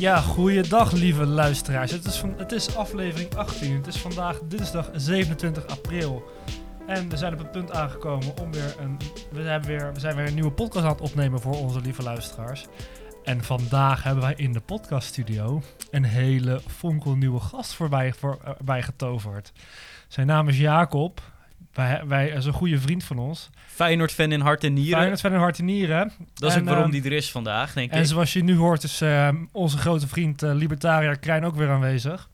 Ja, goeiedag lieve luisteraars. Het is, van, het is aflevering 18. Het is vandaag dinsdag 27 april. En we zijn op het punt aangekomen om weer een... We zijn weer, we zijn weer een nieuwe podcast aan het opnemen voor onze lieve luisteraars. En vandaag hebben wij in de podcaststudio een hele fonkelnieuwe gast voorbij, voorbij getoverd. Zijn naam is Jacob. Wij, wij is een goede vriend van ons. Feyenoord-fan in hart en nieren. Feyenoord-fan in hart en nieren. Dat is En, ook waarom ehm, die er is vandaag, denk En ik. zoals je nu hoort is eh, onze grote vriend eh Libertaria Krijn ook weer aanwezig.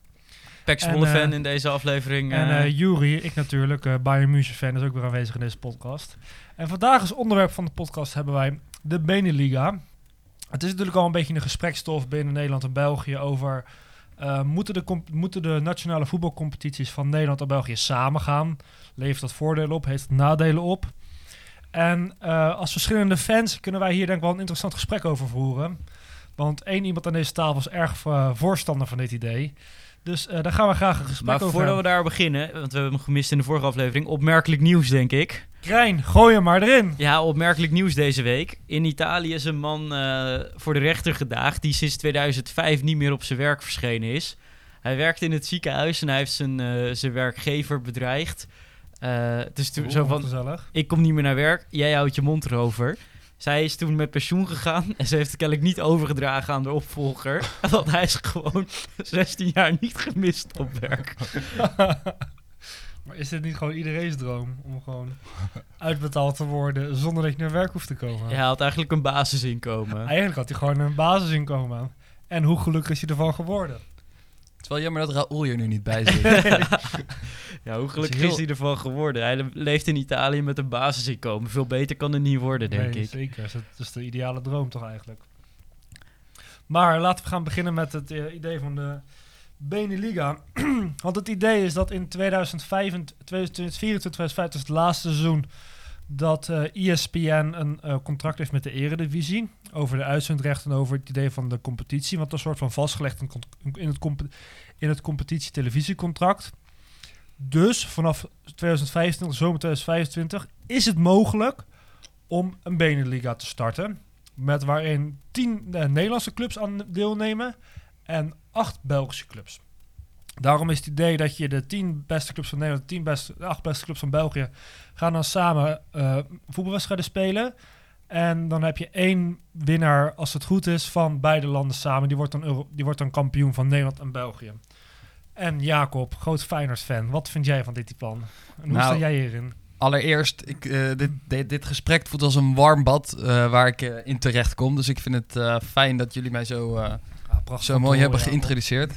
Pek Zwolle-fan eh, in deze aflevering. En eh, Juri, ik natuurlijk, Bayern München fan, is ook weer aanwezig in deze podcast. En vandaag als onderwerp van de podcast hebben wij de Beneliga. Het is natuurlijk al een beetje een gesprekstof binnen Nederland en België over... eh, moeten, de moeten de nationale voetbalcompetities van Nederland en België samengaan? Levert dat voordelen op? Heeft het nadelen op? En eh, als verschillende fans kunnen wij hier denk ik wel een interessant gesprek over voeren. Want één iemand aan deze tafel is erg eh, voorstander van dit idee. Dus eh, daar gaan we graag een gesprek maar over voordat we daar beginnen, want we hebben hem gemist in de vorige aflevering, opmerkelijk nieuws, denk ik. Krijn, gooi hem maar erin. Ja, opmerkelijk nieuws deze week. In Italië is een man eh, voor de rechter gedaagd die sinds 2005 niet meer op zijn werk verschenen is. Hij werkte in het ziekenhuis en hij heeft zijn, eh, zijn werkgever bedreigd. Het is toen zo van, gezellig. ik kom niet meer naar werk, jij houdt je mond erover. Zij is toen met pensioen gegaan en ze heeft het kennelijk niet overgedragen aan de opvolger. Want hij is gewoon 16 jaar niet gemist op werk. maar is dit niet gewoon iedereen's droom om gewoon uitbetaald te worden zonder dat je naar werk hoeft te komen? Hij had eigenlijk een basisinkomen. Eigenlijk had hij gewoon een basisinkomen. En hoe gelukkig is hij ervan geworden? Het is wel jammer dat Raoul hier nu niet bij zit. Ja, hoe gelukkig heel- is hij ervan geworden? Hij le- leeft in Italië met een basisinkomen. Veel beter kan het niet worden, denk Nee, ik. Zeker, dat is de ideale droom toch eigenlijk. Maar laten we gaan beginnen met het eh, idee van de Beneliga. Want het idee is dat in 2025, 2024, 2025 is het laatste seizoen dat eh ESPN een eh, contract heeft met de Eredivisie over de uitzendrechten en over het idee van de competitie, wat een soort van vastgelegd in, in het, in het competitie-televisiecontract. Dus vanaf 2025, zomer 2025, is het mogelijk om een Beneliga te starten. Met waarin tien eh, Nederlandse clubs aan deelnemen en acht Belgische clubs. Daarom is het idee dat je de tien beste clubs van Nederland, de, tien beste, de acht beste clubs van België, gaan dan samen eh, voetbalwedstrijden spelen. En dan heb je één winnaar, als het goed is, van beide landen samen. Die wordt dan, Euro- die wordt dan kampioen van Nederland en België. En Jacob, groot Feyenoord-fan, wat vind jij van dit plan? En hoe Nou, sta jij hierin? Allereerst, ik, eh, dit, dit, dit gesprek voelt als een warm bad eh, waar ik eh, in terecht kom. Dus ik vind het fijn dat jullie mij zo, prachtig zo mooi hebben geïntroduceerd.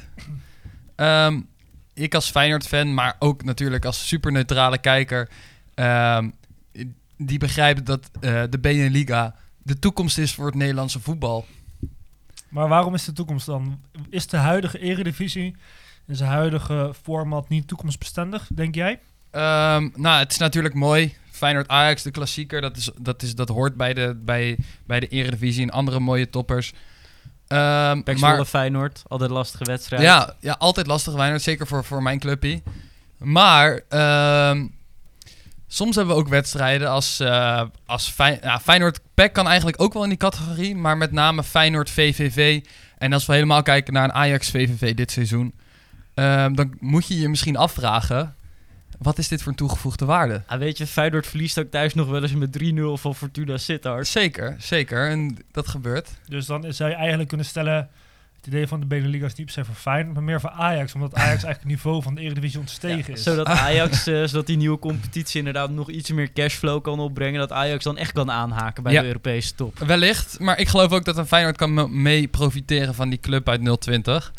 Ehm, ik als Feyenoord-fan, maar ook natuurlijk als superneutrale kijker... ehm, die begrijpt dat de Beneliga de toekomst is voor het Nederlandse voetbal. Maar waarom is de toekomst dan? Is de huidige eredivisie in zijn huidige format niet toekomstbestendig, denk jij? Ehm, nou, het is natuurlijk mooi. Feyenoord-Ajax, de klassieker, dat, is, dat, is, dat hoort bij de, bij, bij de eredivisie en andere mooie toppers. Ehm, Pek maar Feyenoord, altijd lastige wedstrijd. ja, ja, altijd lastig Feyenoord, zeker voor, voor mijn clubje. Maar ehm, soms hebben we ook wedstrijden als, eh als Fey- ja, Feyenoord-PEC kan eigenlijk ook wel in die categorie, maar met name Feyenoord-VVV. En als we helemaal kijken naar een Ajax-VVV dit seizoen, ehm, dan moet je je misschien afvragen, wat is dit voor een toegevoegde waarde? Ah, weet je, Feyenoord verliest ook thuis nog wel eens met 3-0 van Fortuna Sittard. Zeker, zeker. En dat gebeurt. Dus dan zou je eigenlijk kunnen stellen... het idee van de Beneliga is niet per se voor Feyenoord... maar meer voor Ajax, omdat Ajax eigenlijk het niveau van de eredivisie ontstegen is. Zodat Ajax, eh, zodat die nieuwe competitie inderdaad nog iets meer cashflow kan opbrengen. Dat Ajax dan echt kan aanhaken bij Ja. de Europese top. Wellicht, maar ik geloof ook dat een Feyenoord kan me- mee profiteren van die club uit 020.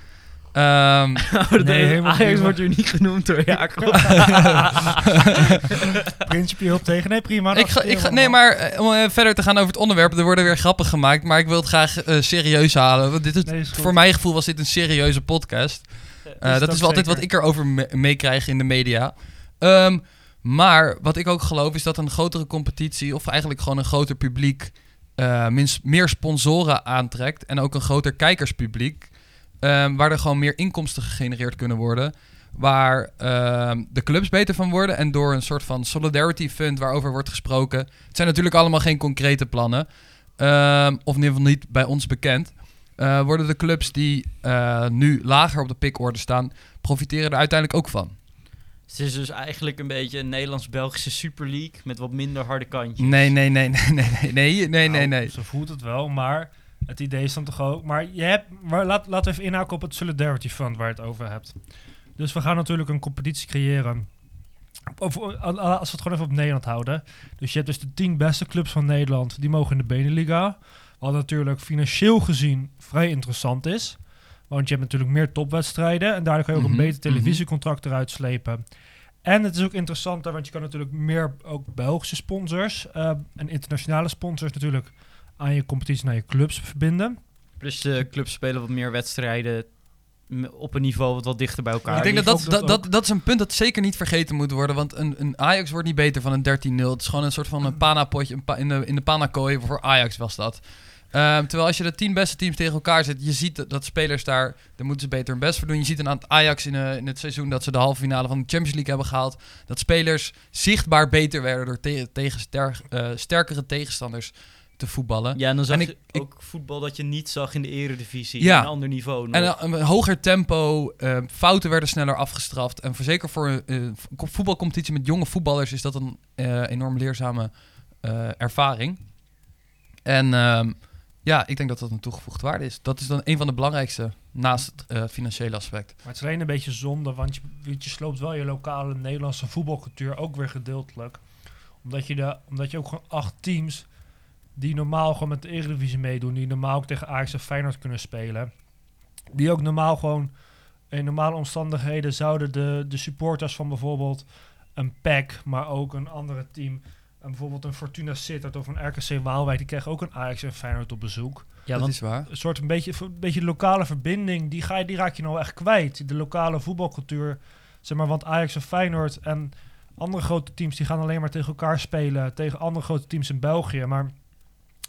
Ehm, Oh, dat Nee, Ajax prima. wordt niet genoemd door Jacob. Principieel op tegen? Nee, prima. ik ga, ik ga, nee, maar eh, om eh, verder te gaan over het onderwerp, er worden weer grappen gemaakt, maar ik wil het graag eh, serieus halen. Want dit is, Nee, is goed. voor mijn gevoel was dit een serieuze podcast. Eh, dat is wel altijd wat ik erover me- meekrijg in de media. Ehm, maar wat ik ook geloof is dat een grotere competitie, of eigenlijk gewoon een groter publiek, eh, minst- meer sponsoren aantrekt. En ook een groter kijkerspubliek. Ehm, waar er gewoon meer inkomsten gegenereerd kunnen worden. Waar ehm, de clubs beter van worden. En door een soort van solidarity fund waarover wordt gesproken. Het zijn natuurlijk allemaal geen concrete plannen. ehm, of in ieder geval niet bij ons bekend. eh, worden de clubs die eh, nu lager op de pickorde staan, profiteren er uiteindelijk ook van. Het is dus eigenlijk een beetje een Nederlands-Belgische Super League met wat minder harde kantjes. Nee, nee, nee, nee, nee, nee, nee, nee, nee, Nou, nee. Zo voelt het wel, maar het idee is dan toch ook... Maar, je hebt, maar laat, laten we even inhaken op het Solidarity Fund waar je het over hebt. Dus we gaan natuurlijk een competitie creëren. Of, als we het gewoon even op Nederland houden. Dus je hebt dus de tien beste clubs van Nederland, die mogen in de Beneliga. Wat natuurlijk financieel gezien vrij interessant is. Want je hebt natuurlijk meer topwedstrijden. En daardoor kan je ook Mhm, een beter televisiecontract eruit slepen. En het is ook interessanter, want je kan natuurlijk meer ook Belgische sponsors eh, en internationale sponsors natuurlijk aan je competitie, naar je clubs verbinden. Plus de clubs spelen wat meer wedstrijden op een niveau wat wat dichter bij elkaar ik denk dat dat, dat dat, dat, dat is een punt dat zeker niet vergeten moet worden. Want een, een Ajax wordt niet beter van een 13-0. Het is gewoon een soort van een pana-potje. Een pa- in, de, in de pana-kooi voor Ajax was dat. Ehm, terwijl als je de tien beste teams tegen elkaar zet, je ziet dat, dat spelers daar, daar moeten ze beter hun best voor doen. Je ziet een aantal Ajax in, eh, in het seizoen dat ze de halve finale van de Champions League hebben gehaald. Dat spelers zichtbaar beter werden door te- tegen ster- eh, sterkere tegenstanders te voetballen. Ja, en dan zag En je ik- ik- ook voetbal dat je niet zag in de eredivisie. Ja. Een ander niveau nog. En een hoger tempo, eh, fouten werden sneller afgestraft. En voor zeker voor een eh, vo- voetbalcompetitie met jonge voetballers is dat een eh, enorm leerzame eh, ervaring. En ehm, ja, ik denk dat dat een toegevoegde waarde is. Dat is dan een van de belangrijkste naast het financiële aspect. Maar het is alleen een beetje zonde, want je, want je sloopt wel je lokale Nederlandse voetbalcultuur ook weer gedeeltelijk. Omdat je, de, omdat je ook gewoon acht teams die normaal gewoon met de Eredivisie meedoen, die normaal ook tegen Ajax en Feyenoord kunnen spelen, die ook normaal gewoon in normale omstandigheden zouden de, de supporters van bijvoorbeeld een PEC, maar ook een andere team, en bijvoorbeeld een Fortuna Sittard of een RKC Waalwijk, die krijgen ook een Ajax en Feyenoord op bezoek ja, dat want is waar. een soort een beetje, een beetje lokale verbinding, die, ga je, die raak je nou echt kwijt. De lokale voetbalcultuur, zeg maar, want Ajax en Feyenoord en andere grote teams, die gaan alleen maar tegen elkaar spelen, tegen andere grote teams in België. Maar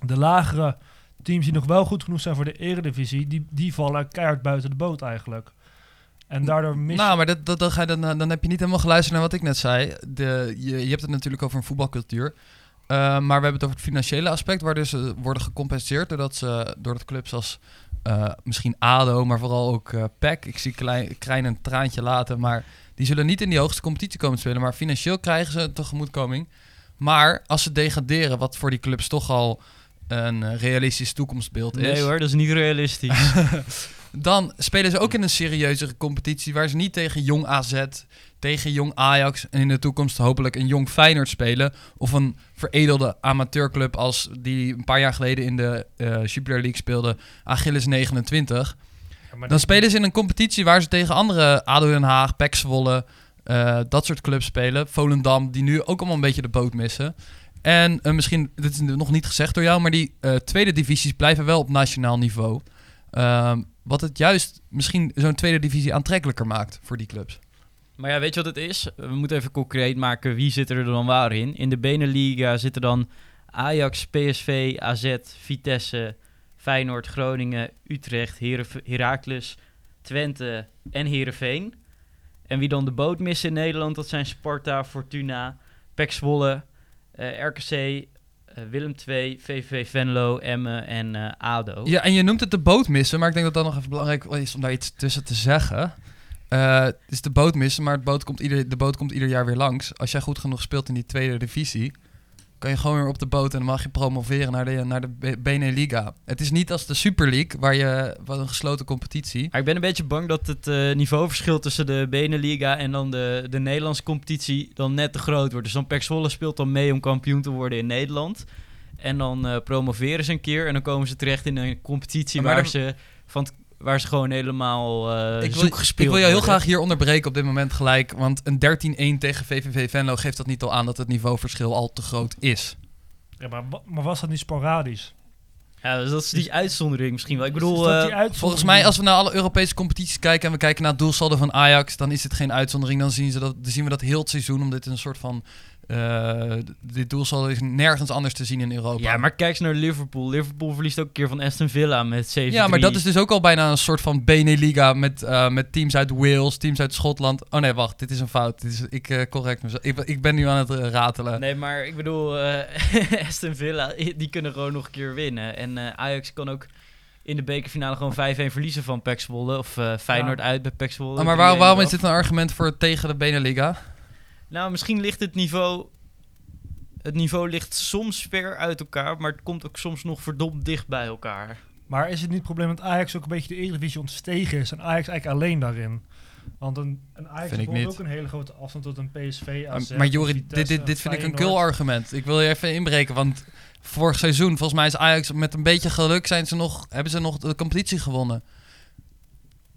de lagere teams die nog wel goed genoeg zijn voor de eredivisie, die, die vallen keihard buiten de boot eigenlijk. En daardoor mis Nou, maar dat, dat, dan, ga je, dan, dan heb je niet helemaal geluisterd naar wat ik net zei. De, je, je hebt het natuurlijk over een voetbalcultuur. Uh, maar we hebben het over het financiële aspect, waar dus uh, worden gecompenseerd doordat ze, doordat clubs als uh, misschien ADO, maar vooral ook uh, PEC. Ik zie klein, Krijn een traantje laten, maar die zullen niet in die hoogste competitie komen spelen. Maar financieel krijgen ze een tegemoetkoming. Maar als ze degraderen, wat voor die clubs toch al een realistisch toekomstbeeld nee, is. Nee hoor, dat is niet realistisch. dan spelen ze ook in een serieuzere competitie waar ze niet tegen jong AZ, tegen jong Ajax en in de toekomst hopelijk een jong Feyenoord spelen. Of een veredelde amateurclub als die een paar jaar geleden in de uh, Super League speelde, Achilles 29. Ja, dan spelen ze in een competitie waar ze tegen andere ADO Den Haag, PEC Zwolle, uh, dat soort clubs spelen. Volendam, die nu ook allemaal een beetje de boot missen. En uh, misschien, dit is nog niet gezegd door jou, maar die uh, tweede divisies blijven wel op nationaal niveau. Uh, wat het juist misschien zo'n tweede divisie aantrekkelijker maakt voor die clubs. Maar ja, weet je wat het is? We moeten even concreet maken wie zit er dan waar in. In de Beneliga zitten dan Ajax, PSV, AZ, Vitesse, Feyenoord, Groningen, Utrecht, Heracles, Twente en Heerenveen. En wie dan de boot missen in Nederland, dat zijn Sparta, Fortuna, PEC Zwolle, uh, RKC, uh, Willem II, VVV Venlo, Emmen en uh, ADO. Ja, en je noemt het de boot missen, maar ik denk dat dat nog even belangrijk is om daar iets tussen te zeggen. Het is de boot missen, maar boot komt ieder, de boot komt ieder jaar weer langs. Als jij goed genoeg speelt in die tweede divisie, kan je gewoon weer op de boot en dan mag je promoveren naar de, naar de Beneliga. Het is niet als de Super League, waar je wat een gesloten competitie. Maar ik ben een beetje bang dat het uh, niveauverschil tussen de Beneliga en dan de, de Nederlandse competitie dan net te groot wordt. Dus dan Pek Zwolle speelt dan mee om kampioen te worden in Nederland. En dan uh, promoveren ze een keer en dan komen ze terecht in een competitie waar dan... ze van waar ze gewoon helemaal uh, ik wil, zoek gespeeld Ik wil jou heel graag hier onderbreken op dit moment gelijk. Want een 13-1 tegen VVV Venlo geeft dat niet al aan dat het niveauverschil al te groot is. Ja, maar, maar was dat niet sporadisch? Ja, dus dat is die uitzondering misschien wel. Ik bedoel, uh, volgens mij als we naar alle Europese competities kijken en we kijken naar het doelsaldo van Ajax, dan is het geen uitzondering. Dan zien, ze dat, dan zien we dat heel het seizoen, omdat het een soort van uh, dit doelsaldo is nergens anders te zien in Europa. Ja, maar kijk eens naar Liverpool. Liverpool verliest ook een keer van Aston Villa met 7 Ja, maar dat is dus ook al bijna een soort van Beneliga met, uh, met teams uit Wales, teams uit Schotland. Oh nee, wacht, dit is een fout. Dit is, ik uh, correct mezelf. Ik, ik, ben nu aan het ratelen. Nee, maar ik bedoel, Aston Villa, die kunnen gewoon nog een keer winnen. En Ajax kan ook in de bekerfinale gewoon 5-1 verliezen van PEC Zwolle. Of eh, Feyenoord uit bij PEC Zwolle. Ah, maar waar- 3-1 waarom is dit een argument voor tegen de Beneliga? Nou, misschien ligt het niveau... Het niveau ligt soms ver uit elkaar, maar het komt ook soms nog verdomd dicht bij elkaar. Maar is het niet het probleem dat Ajax ook een beetje de Eredivisie ontstegen is en Ajax eigenlijk alleen daarin? Want een, een Ajax Vind ik heeft ook een hele grote afstand tot een PSV, AZ, maar Jori, dit, dit, dit vind ik een kul argument. Ik wil je even inbreken, want vorig seizoen, volgens mij is Ajax met een beetje geluk, zijn ze nog, hebben ze nog de competitie gewonnen.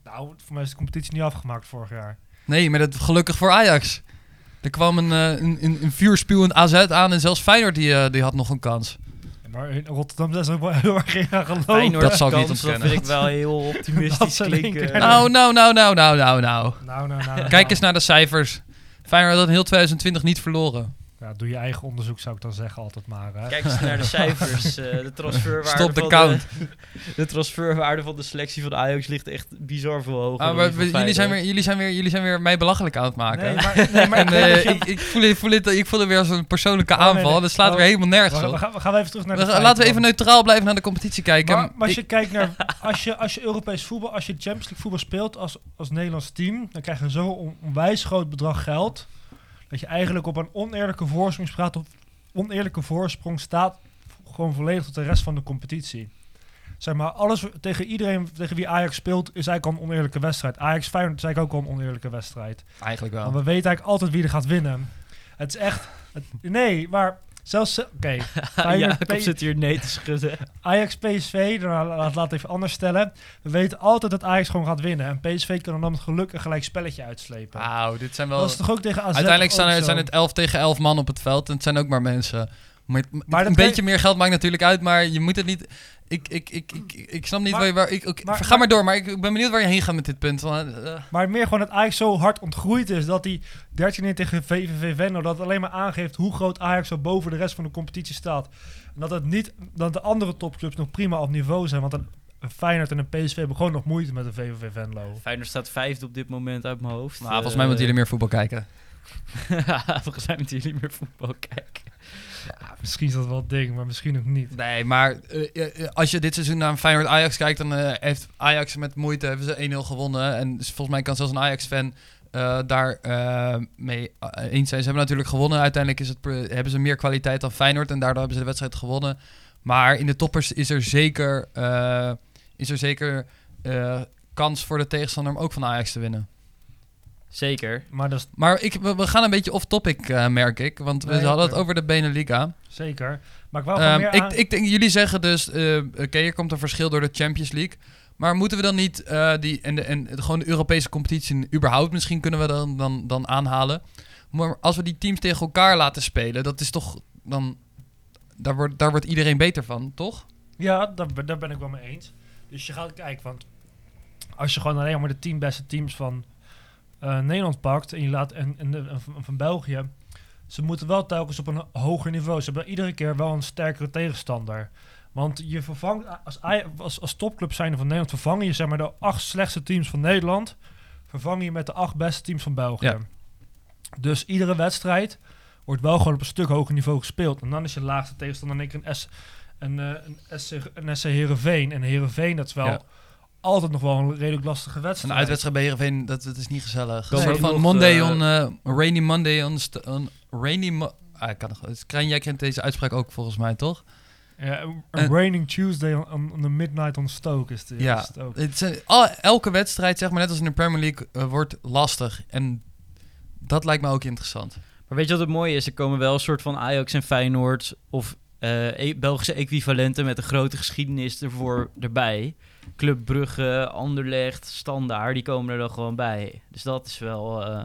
Nou, voor mij is de competitie niet afgemaakt vorig jaar. Nee, maar dat gelukkig voor Ajax. Er kwam een, eh, een, een, een vuurspuwend AZ aan en zelfs Feyenoord die, eh, die had nog een kans. Maar in Rotterdam zijn ze ook wel heel erg in gaan dat zal ik niet kans, dat ontkennen. vind ik wel heel optimistisch klinken. denken. Nou, nou, nou, nou, nou, nou, nou. Nou, nou, nou. Kijk eens naar de cijfers. Feyenoord had in heel 2020 niet verloren. Ja, doe je eigen onderzoek, zou ik dan zeggen, altijd maar. Hè? Kijk eens naar de cijfers. eh, de transferwaarde Stop de van count. De, de transferwaarde van de selectie van Ajax ligt echt bizar veel hoger. Ah, maar jullie, zijn weer, jullie, zijn weer, jullie zijn weer mij belachelijk aan het maken. Nee, maar, nee, maar En, ik voel, ik, voel het, ik voel het weer als een persoonlijke Oh, aanval. nee. Dat slaat Oh, weer helemaal nergens op. we, gaan, we gaan even terug naar de laten we even neutraal blijven naar de competitie kijken. Maar, maar als Ik- je kijkt naar als je, als je Europees voetbal, als je Champions League voetbal speelt als, als Nederlands team, dan krijg je zo'n on- onwijs groot bedrag geld dat je eigenlijk op een oneerlijke voorsprong staat, of oneerlijke voorsprong staat gewoon volledig tot de rest van de competitie. Zeg maar, alles tegen iedereen tegen wie Ajax speelt is eigenlijk al een oneerlijke wedstrijd. Ajax Feyenoord is eigenlijk ook al een oneerlijke wedstrijd. Eigenlijk wel. Want we weten eigenlijk altijd wie er gaat winnen. Het is echt... het- nee, maar zelfs... Oké, Feyenoord, P- zit hier nee te schudden. Ajax PSV, dan laat, laat even anders stellen. We weten altijd dat Ajax gewoon gaat winnen. En PSV kan dan met geluk een gelijk spelletje uitslepen. Wauw, dit zijn wel... dat is toch ook tegen AZ Uiteindelijk zijn, er, zijn het 11 tegen 11 man op het veld. En het zijn ook maar mensen. Maar, Maar een beetje meer geld maakt natuurlijk uit, maar je moet het niet... Ik, ik, ik, ik, ik snap niet Maar- waar ik, maar- ga maar- maar door, maar ik, ik ben benieuwd waar je heen gaat met dit punt. Want, eh, Maar meer gewoon dat Ajax zo hard ontgroeid is dat hij 13 tegen VVV Venlo dat alleen maar aangeeft hoe groot Ajax zo boven de rest van de competitie staat. En dat het niet dat de andere topclubs nog prima op niveau zijn, want een, een Feyenoord en een PSV hebben gewoon nog moeite met een VVV Venlo. Feyenoord staat vijfde op dit moment uit mijn hoofd. nou, volgens mij moeten jullie meer voetbal kijken. volgens mij moeten jullie meer voetbal kijken. Ja, misschien is dat wel het ding, maar misschien ook niet. Nee, maar eh, eh, als je dit seizoen naar Feyenoord Ajax kijkt, dan eh, heeft Ajax met moeite hebben ze 1-0 gewonnen. En volgens mij kan zelfs een Ajax-fan eh, daar eh, mee eh, eens zijn. Ze hebben natuurlijk gewonnen. Uiteindelijk is het, hebben ze meer kwaliteit dan Feyenoord en daardoor hebben ze de wedstrijd gewonnen. Maar in de toppers is er zeker, eh, is er zeker eh, kans voor de tegenstander om ook van Ajax te winnen. Zeker. Maar dat is Maar ik, we, we gaan een beetje off-topic, eh, merk ik. Want we Nee, hadden het over de Beneliga. zeker. Maar ik wou Ehm, meer ik, aan- ik denk, jullie zeggen dus, eh, oké, hier komt een verschil door de Champions League. Maar moeten we dan niet eh, die en, de, en gewoon de Europese competitie überhaupt misschien kunnen we dan, dan, dan aanhalen? Maar als we die teams tegen elkaar laten spelen, dat is toch dan. Daar wordt, daar wordt iedereen beter van, toch? Ja, daar, daar ben ik wel mee eens. Dus je gaat kijken, want als je gewoon alleen maar de tien beste teams van eh, Nederland pakt en je laat en, en, de- en van, van België, ze moeten wel telkens op een hoger niveau. Ze hebben iedere keer wel een sterkere tegenstander. Want je vervangt als, als, als topclub zijnde van Nederland vervang je zeg maar de acht slechtste teams van Nederland, vervang je met de acht beste teams van België. Ja. Dus iedere wedstrijd wordt wel gewoon op een stuk hoger niveau gespeeld. En dan is je laagste tegenstander in één keer een S een, eh, een, SC, een SC Heerenveen. En Heerenveen, dat is wel Ja. Altijd nog wel een redelijk lastige Een wedstrijd. uitwedstrijd bij Heerenveen, dat, dat is niet gezellig. Een nog, van Monday eh, on... eh, rainy Monday on... rainy... Mo ah, ik kan nog... het- Krijn, jij kent deze uitspraak ook volgens mij, toch? Ja, een En- raining Tuesday on, the midnight on Stoke is, de, Ja. het zijn, al, elke wedstrijd, zeg maar, net als in de Premier League, eh, wordt lastig. En dat lijkt me ook interessant. Maar weet je wat het mooie is? Er komen wel een soort van Ajax en Feyenoord of eh, e- Belgische equivalenten met een grote geschiedenis ervoor erbij. Club Brugge, Anderlecht, Standaard, die komen er dan gewoon bij. Dus dat is wel, eh,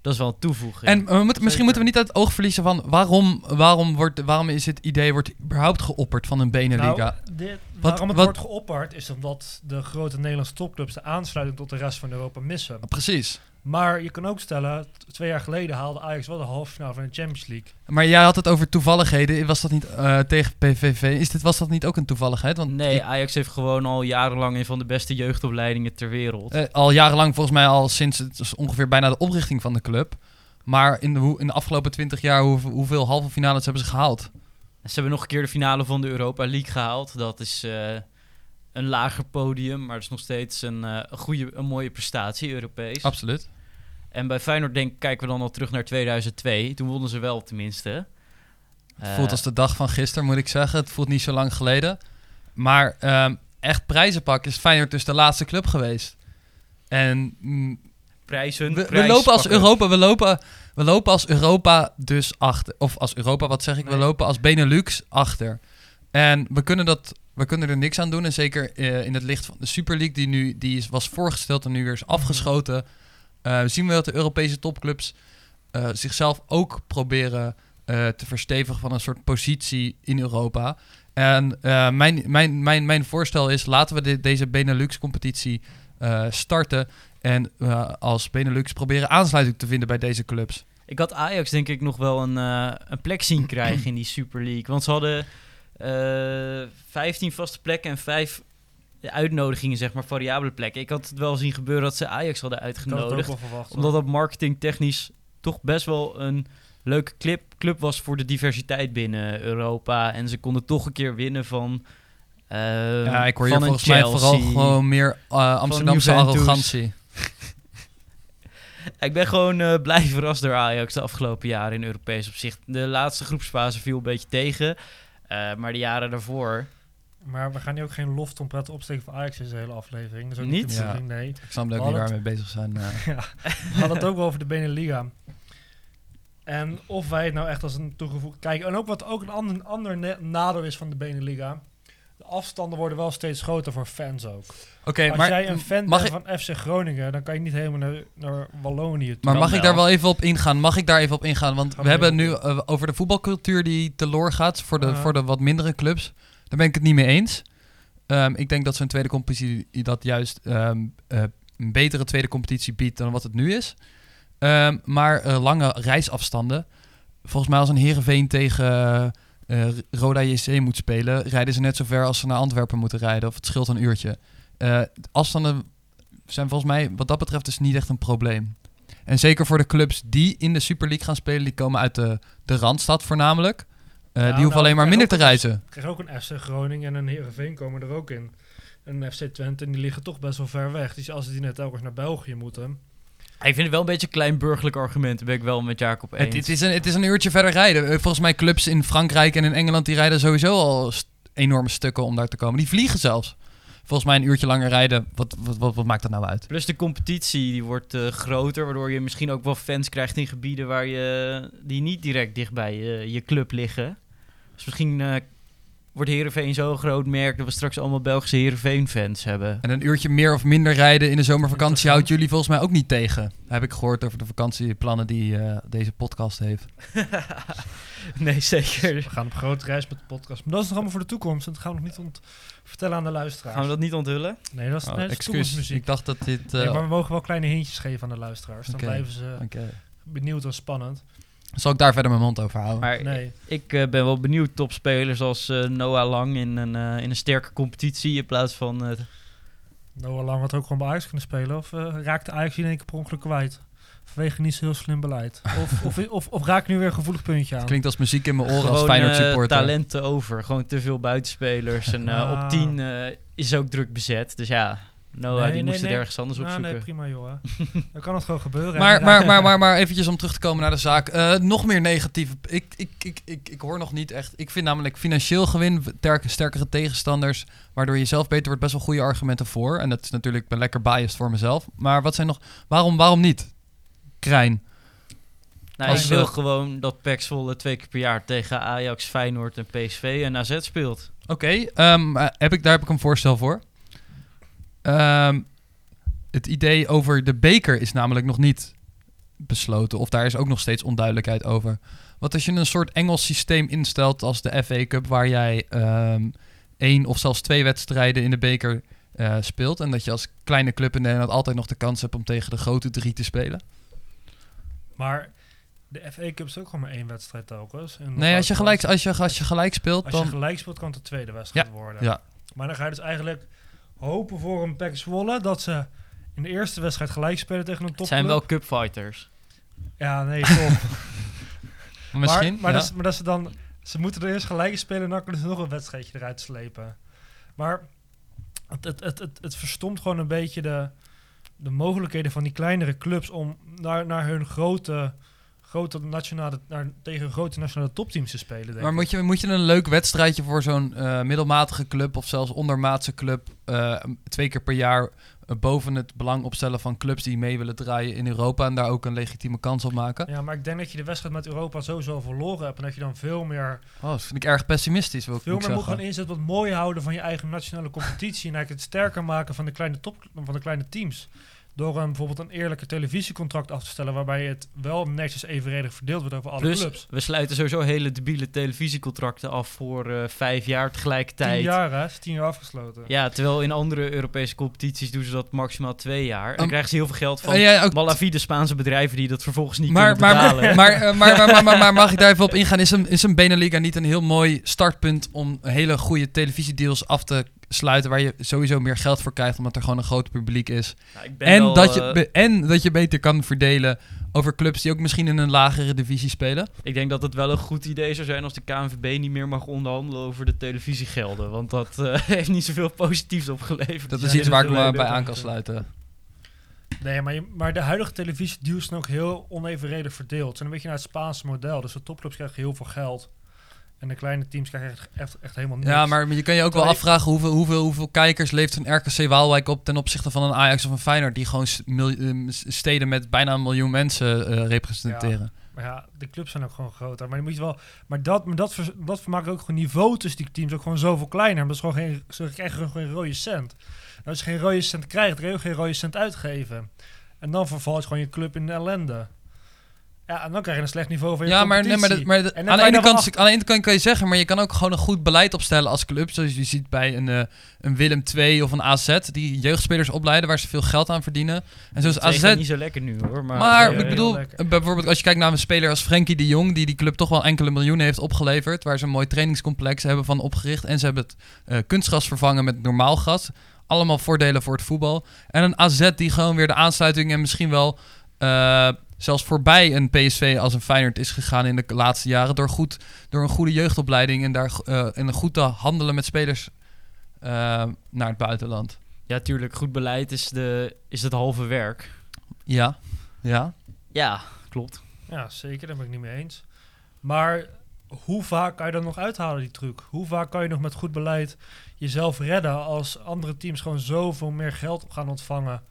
dat is wel een toevoeging. En we moeten, misschien moeten we niet uit het oog verliezen van waarom, waarom, wordt, waarom is het idee wordt überhaupt geopperd van een Beneliga? Nou, dit, Wat- waarom het wat- wordt geopperd is omdat de grote Nederlandse topclubs de aansluiting tot de rest van Europa missen. Precies. Maar je kan ook stellen, twee jaar geleden haalde Ajax wel de halve finale van de Champions League. Maar jij had het over toevalligheden. Was dat niet eh, tegen PVV? Is dit, was dat niet ook een toevalligheid? Want nee, ik- Ajax heeft gewoon al jarenlang een van de beste jeugdopleidingen ter wereld. eh, al jarenlang, volgens mij al sinds het is ongeveer bijna de oprichting van de club. Maar in de, in de afgelopen twintig jaar, hoe, hoeveel halve finales hebben ze gehaald? Ze hebben nog een keer de finale van de Europa League gehaald. Dat is, eh, een lager podium, maar het is nog steeds een, eh, een goede, een mooie prestatie, Europees. Absoluut. En bij Feyenoord denk, kijken we dan al terug naar 2002. Toen wonnen ze wel tenminste. Het Eh, voelt als de dag van gisteren, moet ik zeggen. Het voelt niet zo lang geleden. Maar ehm, echt prijzen pakken is Feyenoord dus de laatste club geweest. En mm, prijzen, we, lopen als pakken. Europa, we lopen, we lopen als Europa dus achter. Of als Europa, wat zeg ik? We lopen als Benelux achter. En we kunnen, dat, we kunnen er niks aan doen. En zeker eh, in het licht van de Super League, die nu die is, was voorgesteld en nu weer is afgeschoten. eh, zien we dat de Europese topclubs eh, zichzelf ook proberen te verstevigen van een soort positie in Europa. En mijn, mijn, mijn, mijn voorstel is, laten we de- deze Benelux-competitie starten. En als Benelux proberen aansluiting te vinden bij deze clubs. Ik had Ajax denk ik nog wel een, een plek zien krijgen in die Super League. Want ze hadden 15 vaste plekken en 5 uitnodigingen, zeg maar, variabele plekken. Ik had het wel zien gebeuren dat ze Ajax hadden Ik had het ook uitgenodigd. wel verwacht. Omdat dat marketingtechnisch toch best wel een leuke clip, club was voor de diversiteit binnen Europa. En ze konden toch een keer winnen van. eh, ja, ik hoor van hier volgens mij vooral gewoon meer eh, Amsterdamse arrogantie. Ik ben gewoon eh, blij verrast door Ajax de afgelopen jaren in Europees opzicht. De laatste groepsfase viel een beetje tegen. Eh, maar de jaren daarvoor. Maar we gaan hier ook geen lofttrompet opsteken voor Ajax in deze hele aflevering. Dat is ook niet, nee. Ik snap ook We niet waar we mee bezig zijn. eh. Ja, we hadden het ook wel over de Beneliga. En of wij het nou echt als een toegevoegd... Kijk, en ook wat ook een ander, ander nadeel is van de Beneliga. De afstanden worden wel steeds groter voor fans ook. Oké, als maar, jij een fan mag bent van FC Groningen, dan kan je niet helemaal naar, naar Wallonië toe. maar mag ik daar wel even op ingaan? Mag ik daar even op ingaan? Want we hebben nu eh, over de voetbalcultuur die teloor gaat voor de, voor de wat mindere clubs. Daar ben ik het niet mee eens. Ehm, ik denk dat zo'n tweede competitie dat juist ehm, eh, een betere tweede competitie biedt dan wat het nu is. Ehm, maar eh, lange reisafstanden. Volgens mij als een Heerenveen tegen eh, Roda JC moet spelen, rijden ze net zo ver als ze naar Antwerpen moeten rijden. Of het scheelt een uurtje. Eh, afstanden zijn volgens mij wat dat betreft dus niet echt een probleem. En zeker voor de clubs die in de Super League gaan spelen, die komen uit de, de Randstad voornamelijk. Eh, die hoeven nou, alleen maar minder te reizen. Ik krijg ook een FC Groningen en een Heerenveen komen er ook in. Een FC Twente, en die liggen toch best wel ver weg. Dus als die net telkens naar België moeten... Ik vind het wel een beetje een klein burgerlijk argument. Daar ben ik wel met Jacob eens. Het, het, is een, het is een uurtje verder rijden. Eh, Volgens mij clubs in Frankrijk en in Engeland die rijden sowieso al st- enorme stukken om daar te komen. Die vliegen zelfs. Volgens mij een uurtje langer rijden. Wat, wat, wat, wat maakt dat nou uit? Plus de competitie die wordt eh, groter, waardoor je misschien ook wel fans krijgt in gebieden waar je, die niet direct dicht bij je, je club liggen. Dus misschien eh, wordt Heerenveen zo'n groot merk dat we straks allemaal Belgische Heerenveen-fans hebben. En een uurtje meer of minder rijden in de zomervakantie houdt jullie volgens mij ook niet tegen. Heb ik gehoord over de vakantieplannen die eh, deze podcast heeft. nee, zeker. We gaan op grote reis met de podcast. Maar dat is nog allemaal voor de toekomst. En dat gaan we nog niet ont vertellen aan de luisteraars. Gaan we dat niet onthullen? Nee, dat is, Oh, nee, dat is excuus, toekomstmuziek. ik dacht dat dit... eh, Nee, maar we mogen wel kleine hintjes geven aan de luisteraars. Dan blijven ze oké. benieuwd en spannend. Zal ik daar verder mijn mond over houden? Maar Nee. ik eh, ben wel benieuwd topspelers als eh, Noah Lang in een, eh, in een sterke competitie in plaats van... eh, Noah Lang had ook gewoon bij Ajax kunnen spelen. Of eh, raakte Ajax in één keer per ongeluk kwijt. Vanwege niet zo heel slim beleid. Of, of, of, of raak ik nu weer een gevoelig puntje aan. Klinkt als muziek in mijn oren als gewoon Feyenoord eh, supporter. talenten over. Gewoon te veel buitenspelers. En eh, Ah. op 10 eh, is ook druk bezet. Dus ja, Noah Nee, die nee, moest nee. het ergens anders Nou, opzoeken. nee, prima joh. Dan kan het gewoon gebeuren. Maar, maar, maar, maar, maar eventjes om terug te komen naar de zaak. Eh, nog meer negatieve. Ik, ik, ik, ik, ik hoor nog niet echt. Ik vind namelijk financieel gewin, sterke, sterkere tegenstanders. Waardoor je zelf beter wordt, best wel goede argumenten voor. En dat is natuurlijk ben lekker biased voor mezelf. Maar wat zijn nog. Waarom, waarom niet? Krijn. Nou, Als, ik wil gewoon dat PEC Zwolle twee keer per jaar tegen Ajax, Feyenoord en PSV en AZ speelt. Oké, ehm, eh, heb ik, daar heb ik een voorstel voor. Ehm, het idee over de beker is namelijk nog niet besloten. Of daar is ook nog steeds onduidelijkheid over. Wat als je een soort Engels systeem instelt als de FA Cup... waar jij ehm, één of zelfs twee wedstrijden in de beker eh, speelt... en dat je als kleine club in Nederland altijd nog de kans hebt... om tegen de grote drie te spelen? Maar de FA Cup is ook gewoon maar één wedstrijd telkens. En Nee, als je gelijk, als je, als je gelijk speelt, Als je gelijk speelt, kan het de tweede wedstrijd worden. Ja, Maar dan ga je dus eigenlijk hopen voor een PEC Zwolle dat ze in de eerste wedstrijd gelijk spelen tegen een Het topclub. zijn wel cupfighters. Ja, nee, top. misschien. Maar, maar, ja. dat, is- maar dat ze dan... Ze moeten er eerst gelijk spelen en dan kunnen ze nog een wedstrijdje eruit slepen. Maar Het, het, het, het, het verstomt gewoon een beetje de, de mogelijkheden van die kleinere clubs om naar, naar hun grote, grote nationale, naar, tegen grote nationale topteams te spelen. Denk Maar ik. moet je, moet je een leuk wedstrijdje voor zo'n eh, middelmatige club of zelfs ondermaatse club eh, twee keer per jaar eh, boven het belang opstellen van clubs die mee willen draaien in Europa en daar ook een legitieme kans op maken? Ja, maar ik denk dat je de wedstrijd met Europa sowieso verloren hebt. En dat je dan veel meer, Oh, dat vind ik erg pessimistisch, wil ik veel moet meer moet zeggen. gaan inzetten het mooi houden van je eigen nationale competitie. En eigenlijk het sterker maken van de kleine, top, van de kleine teams. Door een, bijvoorbeeld een eerlijke televisiecontract af te stellen. Waarbij het wel netjes evenredig verdeeld wordt over alle Plus, clubs. we sluiten sowieso hele debiele televisiecontracten af voor eh, vijf jaar tegelijkertijd. Tien jaar, hè? Is tien jaar afgesloten. Ja, terwijl in andere Europese competities doen ze dat maximaal twee jaar. En dan Um, krijgen ze heel veel geld van ja, ook malafide Spaanse bedrijven die dat vervolgens niet maar, kunnen maar, betalen. maar, maar, maar, maar, maar, maar mag ik daar even op ingaan? Is een, is een Beneliga niet een heel mooi startpunt om hele goede televisiedeals af te sluiten waar je sowieso meer geld voor krijgt omdat er gewoon een groot publiek is? Nou, ik ben En, wel, dat je, eh, en dat je beter kan verdelen over clubs die ook misschien in een lagere divisie spelen. ik denk dat het wel een goed idee zou zijn als de KNVB niet meer mag onderhandelen over de televisiegelden. Want dat eh, heeft niet zoveel positiefs opgeleverd. Dat is iets waar ik me bij aan kan sluiten. Nee, maar, je- maar de huidige televisiedeals zijn ook heel onevenredig verdeeld. Het zijn een beetje naar het Spaanse model. Dus de topclubs krijgen heel veel geld. En de kleine teams krijgen echt, echt, echt helemaal niks. Ja, maar je kan je ook wel afvragen hoeveel, hoeveel, hoeveel kijkers leeft een RKC Waalwijk op ten opzichte van een Ajax of een Feyenoord die gewoon eh, steden met bijna een miljoen mensen eh, representeren. Maar ja, de clubs zijn ook gewoon groter. Maar, je moet je wel, maar dat, maar dat, maakt ook gewoon niveau tussen die teams ook gewoon zoveel kleiner. Maar dat is gewoon geen, ze krijgen gewoon geen rode cent. En als je geen rode cent krijgt, dan kun je ook geen rode cent uitgeven. En dan vervalt gewoon je club in de ellende. Ja, en dan krijg je een slecht niveau van je Ja, maar, nee, maar, aan, de ene kant, af- aan de ene kant kan je zeggen, maar je kan ook gewoon een goed beleid opstellen als club. Zoals je ziet bij een, eh, een Willem II of een AZ, die jeugdspelers opleiden waar ze veel geld aan verdienen. En zoals AZ niet zo lekker nu hoor. Maar, Maar Ja, ik bedoel, bijvoorbeeld als je kijkt naar een speler als Frenkie de Jong, die die club toch wel enkele miljoenen heeft opgeleverd, waar ze een mooi trainingscomplex hebben van opgericht. En ze hebben het eh, kunstgras vervangen met normaal gas. Allemaal voordelen voor het voetbal. En een AZ die gewoon weer de aansluiting en misschien wel eh, zelfs voorbij een PSV als een Feyenoord is gegaan in de laatste jaren. Door, goed, door een goede jeugdopleiding en, daar, eh, en een goed te handelen met spelers eh, naar het buitenland. ja, tuurlijk. Goed beleid is, de, is het halve werk. Ja, ja. Ja, klopt. Ja, zeker, daar ben ik niet mee eens. Maar hoe vaak kan je dat nog uithalen, die truc? Hoe vaak kan je nog met goed beleid jezelf redden als andere teams gewoon zoveel meer geld gaan ontvangen?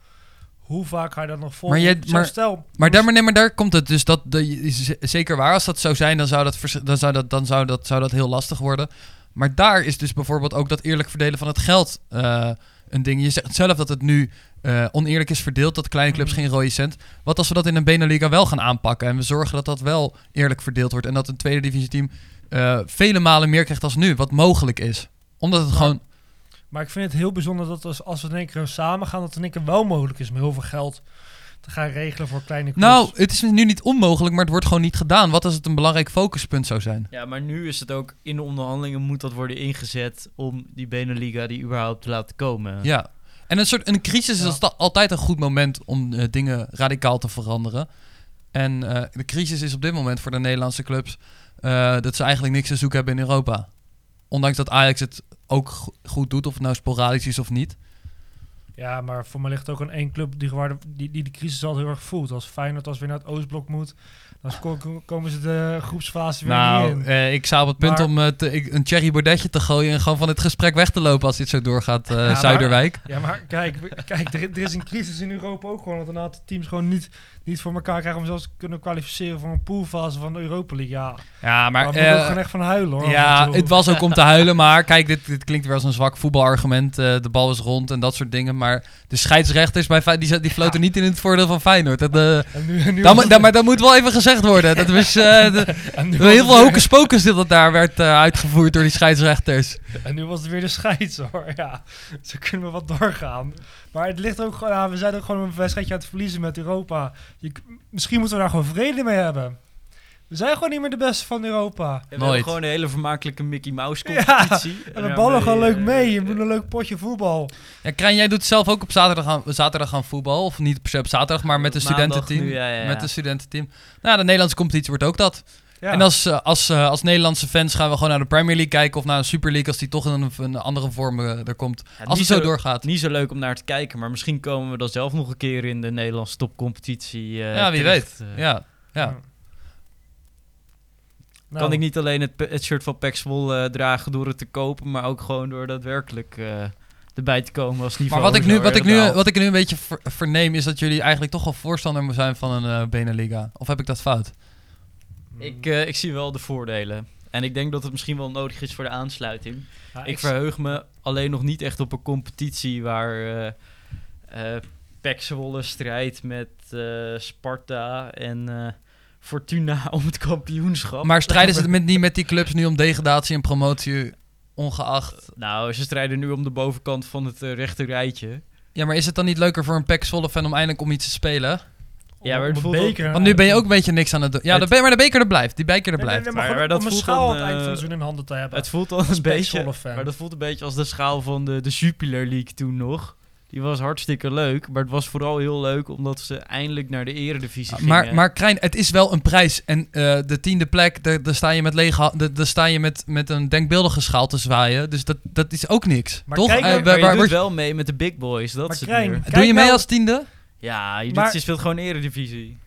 Hoe vaak ga je dat nog vol? Maar jij- maar- stel, Maar daar, maar, nee, maar daar komt het dus dat de, zeker waar. Als dat zou zijn, dan zou dat, dan zou dat, dan zou dat, zou dat heel lastig worden. Maar daar is dus bijvoorbeeld ook dat eerlijk verdelen van het geld eh, een ding. Je zegt zelf dat het nu eh, oneerlijk is verdeeld, dat kleine clubs Mhm. geen rode cent. Wat als we dat in een Beneliga wel gaan aanpakken en we zorgen dat dat wel eerlijk verdeeld wordt en dat een tweede divisieteam eh vele malen meer krijgt als nu, wat mogelijk is. Omdat het Ja. gewoon maar ik vind het heel bijzonder dat als, als we in één keer samen gaan, dat het in één keer wel mogelijk is om heel veel geld te gaan regelen voor kleine clubs. Nou, het is nu niet onmogelijk, maar het wordt gewoon niet gedaan. Wat als het een belangrijk focuspunt zou zijn? Ja, maar nu is het ook in de onderhandelingen moet dat worden ingezet om die Beneliga die überhaupt te laten komen. Ja. En een soort een crisis Ja. is altijd een goed moment om eh, dingen radicaal te veranderen. En eh, de crisis is op dit moment voor de Nederlandse clubs eh, dat ze eigenlijk niks te zoeken hebben in Europa. Ondanks dat Ajax het ook go- goed doet, of het nou sporadisch is of niet. Ja, maar voor mij ligt ook aan één club die, die, die de crisis al heel erg voelt. Als Feyenoord als weer naar het Oostblok moet, dan komen ze de groepsfase weer niet Nou, in. eh, ik sta op het punt Maar- om eh, te- ik- een Cherry Bordetje te gooien en gewoon van het gesprek weg te lopen als dit zo doorgaat, maar- Zuiderwijk. Ja, maar kijk, we- kijk er, er is een crisis in Europa ook gewoon. Dat een aantal teams gewoon niet, niet voor elkaar krijgen om zelfs te kunnen kwalificeren voor een poolfase van de Europa League. Ja, Ja, maar maar... daar moet ik ook eh, gewoon echt van huilen hoor. Ja, het was ook om te huilen, maar kijk, dit, dit klinkt weer als een zwak voetbalargument. de bal is rond en dat soort dingen. Maar de scheidsrechters bij die, die floten niet in het voordeel van Feyenoord. Dat, En nu, en moet- dat- maar dat moet wel even gezegd worden. Dat was de- nu heel veel hocus pocus dat daar werd eh, uitgevoerd door die scheidsrechters. En nu was het weer de scheids hoor. Ja, zo kunnen we wat doorgaan. Maar het ligt ook gewoon aan, we zijn ook gewoon een wedstrijdje aan het verliezen met Europa. Je, misschien moeten we daar gewoon vrede mee hebben. We zijn gewoon niet meer de beste van Europa. We hebben gewoon een hele vermakelijke Mickey Mouse Ja, competitie. En we ballen gewoon leuk eh, mee. Je moet een leuk potje voetbal. Ja, Krijn, jij doet zelf ook op zaterdag aan, zaterdag aan voetbal. Of niet per se op zaterdag, maar met een studententeam. nu, ja, ja, ja. Met een studententeam. Nou, de Nederlandse competitie wordt ook dat. Ja. En als, eh, als, eh, als Nederlandse fans gaan we gewoon naar de Premier League kijken of naar een Super League als die toch in een, een andere vorm eh, er komt. Ja, als het zo doorgaat. Niet zo leuk om naar te kijken, maar misschien komen we dan zelf nog een keer in de Nederlandse topcompetitie. eh, Ja, wie terecht, weet. eh. Ja, ja. Nou, Kan ik niet alleen het, het shirt van Pax Zwolle, eh, dragen door het te kopen, maar ook gewoon door daadwerkelijk eh, erbij te komen als Maar niveau. wat ik, nu, wat, ik nu, wat ik nu een beetje ver- verneem is dat jullie eigenlijk toch wel voorstander zijn van een eh Beneliga. Of heb ik dat fout? Ik, eh, ik zie wel de voordelen. En ik denk dat het misschien wel nodig is voor de aansluiting. Ja, ik verheug me alleen nog niet echt op een competitie waar Zwolle strijdt met Sparta en Fortuna om het kampioenschap. Maar strijden ze met, niet met die clubs nu om degradatie en promotie ongeacht? Nou, ze strijden nu om de bovenkant van het eh, rechte rijtje. Ja, maar is het dan niet leuker voor een PEC Zwolle fan om eindelijk om iets te spelen? Ja, maar het Om voelt een ook- beker Want nu ben je ook een beetje niks aan het doen. Ja, Het- de be- maar de beker er blijft. Die beker er Nee, nee, blijft. nee, maar maar dat om een voelt schaal dan, aan het eind van eh, het seizoen in handen te hebben. Het voelt al Als een Pek beetje, maar dat voelt een beetje als de schaal van de, de Jupiler League toen nog. Die was hartstikke leuk, maar het was vooral heel leuk omdat ze eindelijk naar de eredivisie gingen. Maar, maar Krijn, het is wel een prijs. En eh, de tiende plek, daar daar sta je met lege daar daar sta je met, met een denkbeeldige schaal te zwaaien. Dus dat, dat is ook niks. Maar Toch? kijk waar- Maar je waar doet wel mee met de big boys, dat Maar is het Krijn. Kijk doe je mee nou- als tiende? Ja, je, doet, je speelt gewoon eredivisie.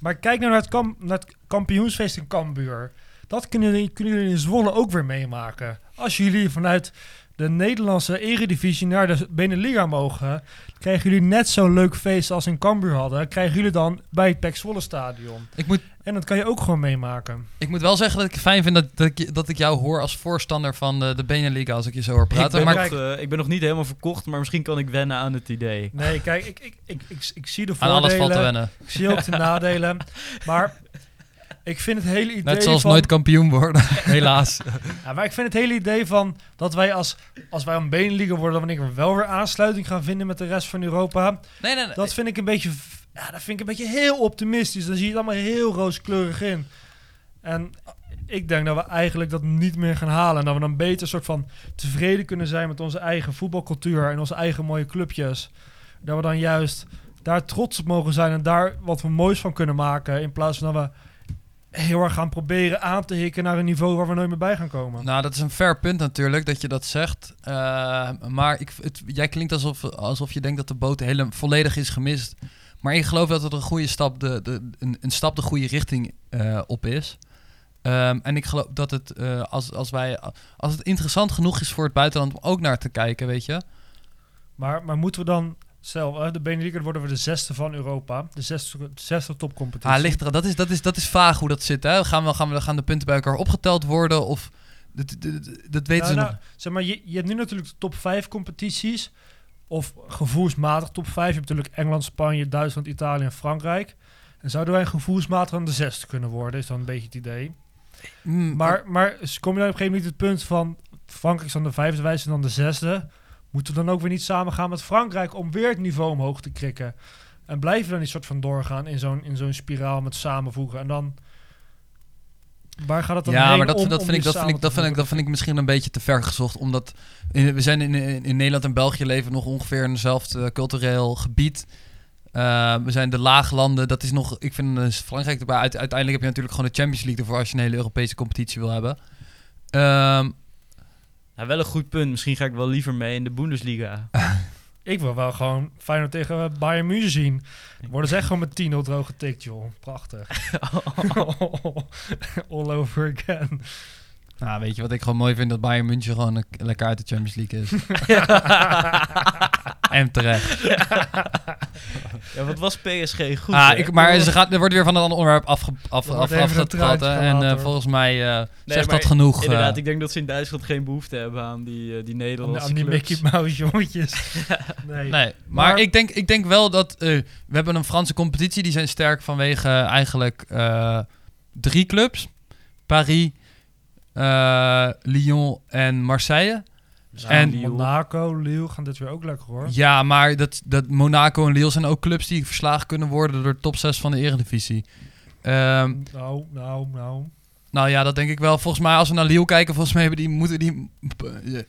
Maar kijk nou naar het, kam- naar het kampioensfeest in Cambuur. Dat kunnen jullie, kunnen jullie in Zwolle ook weer meemaken. Als jullie vanuit de Nederlandse eredivisie naar de Beneliga mogen... krijgen jullie net zo'n leuk feest als in Cambuur hadden... krijgen jullie dan bij het Pek Zwolle stadion. Ik moet, En dat kan je ook gewoon meemaken. ik moet wel zeggen dat ik het fijn vind dat, dat, ik, dat ik jou hoor als voorstander van de, de Beneliga als ik je zo hoor Ik praten. ben, Maar, nog, eh, ik ben nog niet helemaal verkocht, maar misschien kan ik wennen aan het idee. Nee, kijk, ik, ik, ik, ik, ik zie de aan alles voordelen. valt te wennen. Ik zie ook de nadelen. Maar ik vind het hele idee Net zoals van... nooit kampioen worden, helaas. Ja, maar ik vind het hele idee van dat wij als, als wij een benenliga worden, dan wanneer we wel weer aansluiting gaan vinden met de rest van Europa. Nee, nee, nee. Dat vind ik een beetje, ja, dat vind ik een beetje heel optimistisch. Dan zie je het allemaal heel rooskleurig in. En ik denk dat we eigenlijk dat niet meer gaan halen. En dat we dan beter soort van tevreden kunnen zijn met onze eigen voetbalcultuur en onze eigen mooie clubjes. Dat we dan juist daar trots op mogen zijn en daar wat we moois van kunnen maken. In plaats van dat we heel erg gaan proberen aan te hikken naar een niveau waar we nooit meer bij gaan komen. Nou, dat is een fair punt natuurlijk dat je dat zegt. Eh, maar ik, het, jij klinkt alsof, alsof je denkt dat de boot hele, volledig is gemist. Maar ik geloof dat het een goede stap, de, de, een, een stap de goede richting eh, op is. Ehm, en ik geloof dat het, eh, als, als, wij, als het interessant genoeg is voor het buitenland om ook naar te kijken, weet je. Maar, maar moeten we dan zelf, eh, de Benelux worden we de zesde van Europa, de zesde, de zesde topcompetitie. Ah, ligt er, dat, is, dat, is, dat is vaag hoe dat zit. Hè? Gaan, we, gaan, we, gaan de punten bij elkaar opgeteld worden? Of, dat, dat, dat- weten Nou, ze nou, nog. Zeg maar, je, je hebt nu natuurlijk de top 5 competities. Of gevoelsmatig top 5. Je hebt natuurlijk Engeland, Spanje, Duitsland, Italië en Frankrijk. En zouden wij gevoelsmatig aan de zesde kunnen worden, is dan een beetje het idee. Mm, Maar, maar kom je dan op een gegeven moment het punt van Frankrijk is dan de vijfde, wij zijn dan de zesde. Moeten we dan ook weer niet samen gaan met Frankrijk om weer het niveau omhoog te krikken? En blijven we dan die soort van doorgaan in zo'n, in zo'n spiraal met samenvoegen? En dan... Waar gaat het dan ja, maar dat, om- dat, om vind ik, dat, vind ik, dat, vind ik, dat vind ik misschien een beetje te ver gezocht. Omdat in- we zijn in, in, in Nederland en België leven nog ongeveer in hetzelfde cultureel gebied. Eh, we zijn de laaglanden. Dat is nog, ik vind eh, Frankrijk erbij. Uite- uiteindelijk heb je natuurlijk gewoon de Champions League ervoor als je een hele Europese competitie wil hebben. Ehm, Nou, wel een goed punt. Misschien ga ik wel liever mee in de Bundesliga. Ik wil wel gewoon Feyenoord tegen Bayern München zien. Worden ze echt gewoon met 10-0 droog getikt, joh. Prachtig. All over again. nou, weet je wat ik gewoon mooi vind? Dat Bayern München gewoon een- lekker uit de Champions League is. en terecht. ja, wat was PSG goed? ah, hè? ik, maar ze gaat, er wordt weer van een ander onderwerp af, Er af, even een afgepraat. hè. En eh, hoor. volgens mij eh, zegt maar dat genoeg. eh. Inderdaad, ik denk dat ze in Duitsland geen behoefte hebben aan die, eh, die Aan, Nederlandse aan die clubs. Mickey Mouse jongetjes. Nee. Nee, maar, Maar- ik, denk, ik denk wel dat... eh, we hebben een Franse competitie. Die zijn sterk vanwege eigenlijk eh, drie clubs. Paris, eh, Lyon en Marseille. Dus En- en Monaco, Lille gaan dit weer ook lekker hoor. Ja, maar dat, dat Monaco en Lille zijn ook clubs die verslagen kunnen worden door de top 6 van de Eredivisie. Ehm, Nou, nou, nou. nou ja, dat denk ik wel. Volgens mij, als we naar Lille kijken, volgens mij hebben die, moeten die,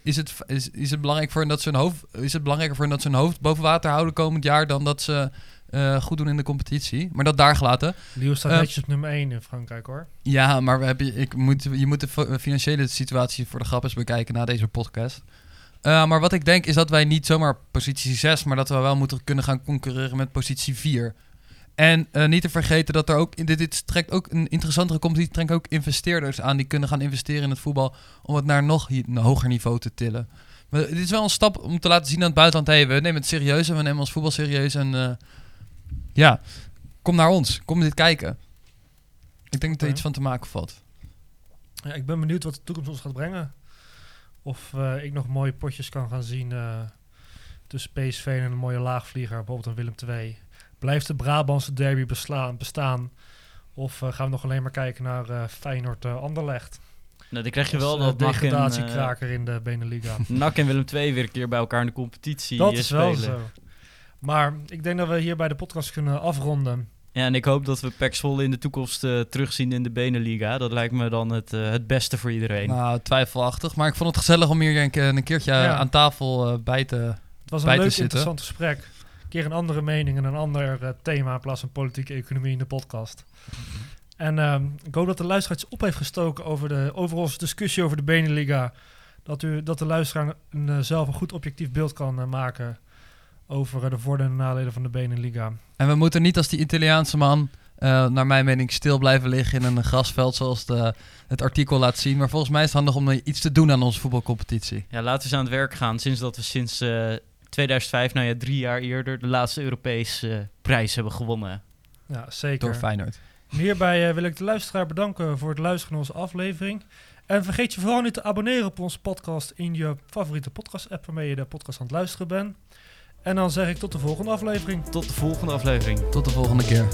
is, het, is, is, het belangrijk voor hen dat ze hun hoofd, is het belangrijker voor hen dat ze hun hoofd boven water houden komend jaar dan dat ze eh, goed doen in de competitie. Maar dat daar gelaten. Lille staat Eh, netjes op nummer 1 in Frankrijk hoor. Ja, maar we hebben, ik moet, je moet de fi- financiële situatie voor de grap eens bekijken na deze podcast. Eh, maar wat ik denk is dat wij niet zomaar positie 6, maar dat we wel moeten kunnen gaan concurreren met positie 4. En niet te vergeten dat er ook, dit, dit trekt ook een interessantere competitie, trekt ook investeerders aan die kunnen gaan investeren in het voetbal om het naar nog een hoger niveau te tillen. Maar dit is wel een stap om te laten zien aan het buitenland, hey, we nemen het serieus en we nemen ons voetbal serieus en ja, kom naar ons, kom dit kijken. Ik denk dat er iets van te maken valt. Ja, ik ben benieuwd wat de toekomst ons gaat brengen. Of eh, ik nog mooie potjes kan gaan zien eh, tussen PSV en een mooie laagvlieger, bijvoorbeeld een Willem II. Blijft de Brabantse derby beslaan, bestaan? Of eh, gaan we nog alleen maar kijken naar eh Feyenoord eh Anderlecht? Nou, dan krijg je wel dat degradatiekraker in de Beneliga. NAC en Willem II weer een keer bij elkaar in de competitie Dat eh, is wel spelen. zo. Maar ik denk dat we hier bij de podcast kunnen afronden. Ja, en ik hoop dat we Zwolle in de toekomst eh, terugzien in de Beneliga. Dat lijkt me dan het, eh, het beste voor iedereen. Nou, twijfelachtig. Maar ik vond het gezellig om hier een, een keertje eh, Ja. aan tafel bij te... Het was een leuk, zitten. interessant gesprek. Een keer een andere mening en een ander eh, thema in plaats van politieke economie in de podcast. En ehm, ik hoop dat de luisteraar iets op heeft gestoken over, de, over onze discussie over de Beneliga. Dat, u, dat de luisteraar een, zelf een goed objectief beeld kan maken over eh, de voordelen en nadelen van de Beneliga. En we moeten niet als die Italiaanse man, eh, naar mijn mening, stil blijven liggen in een grasveld zoals de, het artikel laat zien. Maar volgens mij is het handig om iets te doen aan onze voetbalcompetitie. Ja, laten we eens aan het werk gaan. Sinds dat we sinds eh, 2005, nou ja, drie jaar eerder, de laatste Europese eh, prijs hebben gewonnen. Ja, zeker. Door Feyenoord. En Hierbij eh, wil ik de luisteraar bedanken voor het luisteren naar onze aflevering. En vergeet je vooral niet te abonneren op onze podcast in je favoriete podcast-app waarmee je de podcast aan het luisteren bent. En dan zeg ik tot de volgende aflevering. Tot de volgende aflevering. Tot de volgende keer.